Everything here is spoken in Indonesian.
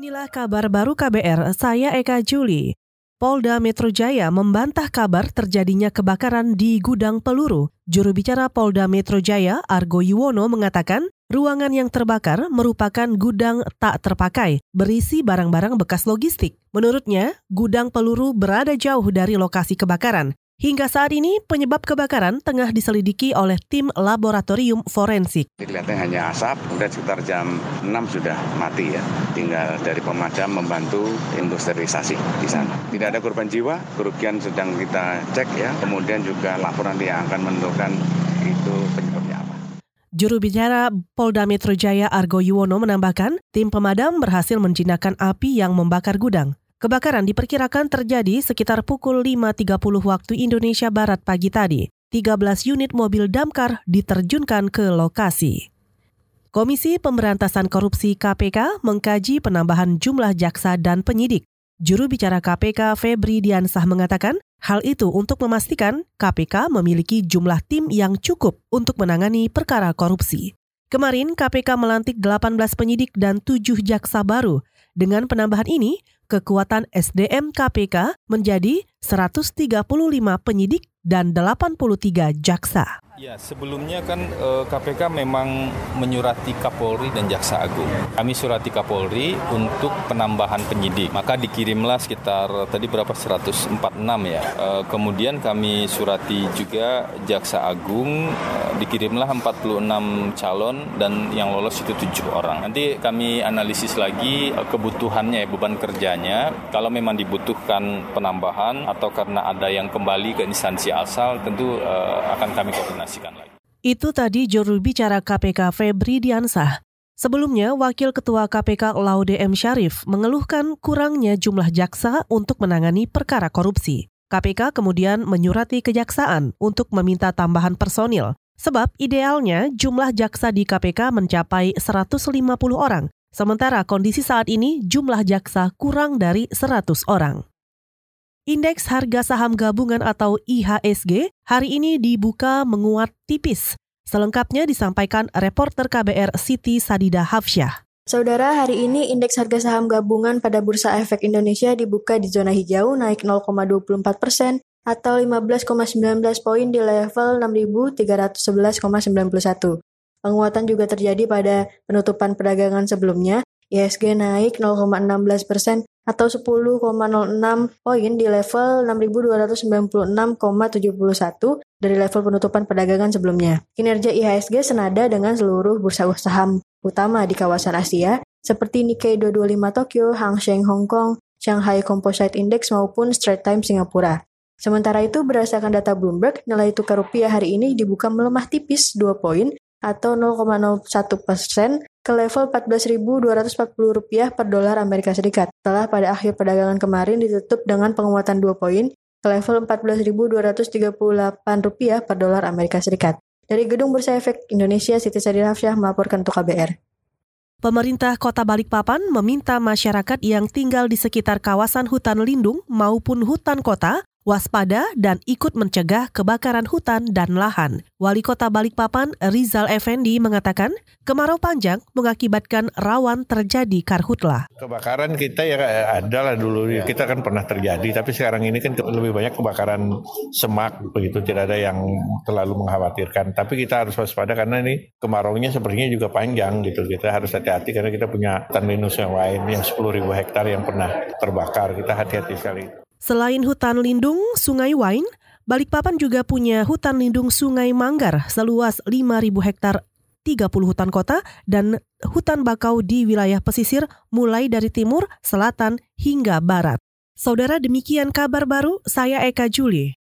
Inilah kabar baru KBR, saya Eka Juli. Polda Metro Jaya membantah kabar terjadinya kebakaran di gudang peluru. Juru bicara Polda Metro Jaya, Argo Yuwono, mengatakan ruangan yang terbakar merupakan gudang tak terpakai, berisi barang-barang bekas logistik. Menurutnya, gudang peluru berada jauh dari lokasi kebakaran. Hingga saat ini, penyebab kebakaran tengah diselidiki oleh tim laboratorium forensik. Kelihatannya hanya asap, kemudian sekitar jam 6 sudah mati ya. Tinggal dari pemadam membantu industrialisasi di sana. Tidak ada korban jiwa, kerugian sedang kita cek ya. Kemudian juga laporan yang akan menentukan itu penyebabnya apa. Juru bicara Polda Metro Jaya Argo Yuwono menambahkan, tim pemadam berhasil menjinakkan api yang membakar gudang. Kebakaran diperkirakan terjadi sekitar pukul 5.30 waktu Indonesia Barat pagi tadi. 13 unit mobil damkar diterjunkan ke lokasi. Komisi Pemberantasan Korupsi KPK mengkaji penambahan jumlah jaksa dan penyidik. Juru bicara KPK Febri Diansah mengatakan, hal itu untuk memastikan KPK memiliki jumlah tim yang cukup untuk menangani perkara korupsi. Kemarin KPK melantik 18 penyidik dan 7 jaksa baru. Dengan penambahan ini, kekuatan SDM KPK menjadi 135 penyidik dan 83 jaksa. Ya, sebelumnya kan eh, KPK memang menyurati Kapolri dan Jaksa Agung. Kami surati Kapolri untuk penambahan penyidik. Maka dikirimlah sekitar tadi berapa 146 ya. Eh, kemudian kami surati juga Jaksa Agung eh, dikirimlah 46 calon dan yang lolos itu tujuh orang. Nanti kami analisis lagi eh, kebutuhannya beban kerjanya. Kalau memang dibutuhkan penambahan atau karena ada yang kembali ke instansi asal tentu eh, akan kami koordinasi lagi. Itu tadi juru bicara KPK Febri Diansah. Sebelumnya, Wakil Ketua KPK Laude M. Syarif mengeluhkan kurangnya jumlah jaksa untuk menangani perkara korupsi. KPK kemudian menyurati kejaksaan untuk meminta tambahan personil, sebab idealnya jumlah jaksa di KPK mencapai 150 orang, sementara kondisi saat ini jumlah jaksa kurang dari 100 orang. Indeks harga saham gabungan atau IHSG hari ini dibuka menguat tipis. Selengkapnya disampaikan reporter KBR Siti Sadida Hafsyah. Saudara, hari ini indeks harga saham gabungan pada Bursa Efek Indonesia dibuka di zona hijau naik 0,24 persen atau 15,19 poin di level 6.311,91. Penguatan juga terjadi pada penutupan perdagangan sebelumnya, IHSG naik 0,16 persen atau 10,06 poin di level 6.296,71 dari level penutupan perdagangan sebelumnya. Kinerja IHSG senada dengan seluruh bursa saham utama di kawasan Asia, seperti Nikkei 225 Tokyo, Hang Seng Hong Kong, Shanghai Composite Index maupun Straits Times Singapura. Sementara itu, berdasarkan data Bloomberg, nilai tukar rupiah hari ini dibuka melemah tipis 2 poin atau 0,01 persen ke level 14.240 rupiah per dolar Amerika Serikat. Setelah pada akhir perdagangan kemarin ditutup dengan penguatan 2 poin ke level 14.238 rupiah per dolar Amerika Serikat. Dari Gedung Bursa Efek Indonesia, Siti Sadir Hafsyah melaporkan untuk KBR. Pemerintah Kota Balikpapan meminta masyarakat yang tinggal di sekitar kawasan hutan lindung maupun hutan kota waspada dan ikut mencegah kebakaran hutan dan lahan. Wali Kota Balikpapan Rizal Effendi mengatakan kemarau panjang mengakibatkan rawan terjadi karhutlah. Kebakaran kita ya adalah dulu kita kan pernah terjadi tapi sekarang ini kan lebih banyak kebakaran semak begitu tidak ada yang terlalu mengkhawatirkan. Tapi kita harus waspada karena ini kemaraunya sepertinya juga panjang gitu. Kita harus hati-hati karena kita punya hutan yang lain yang 10 ribu hektar yang pernah terbakar. Kita hati-hati sekali. Selain hutan lindung Sungai Wain, Balikpapan juga punya hutan lindung Sungai Manggar seluas 5.000 hektar 30 hutan kota dan hutan bakau di wilayah pesisir mulai dari timur, selatan, hingga barat. Saudara demikian kabar baru, saya Eka Juli.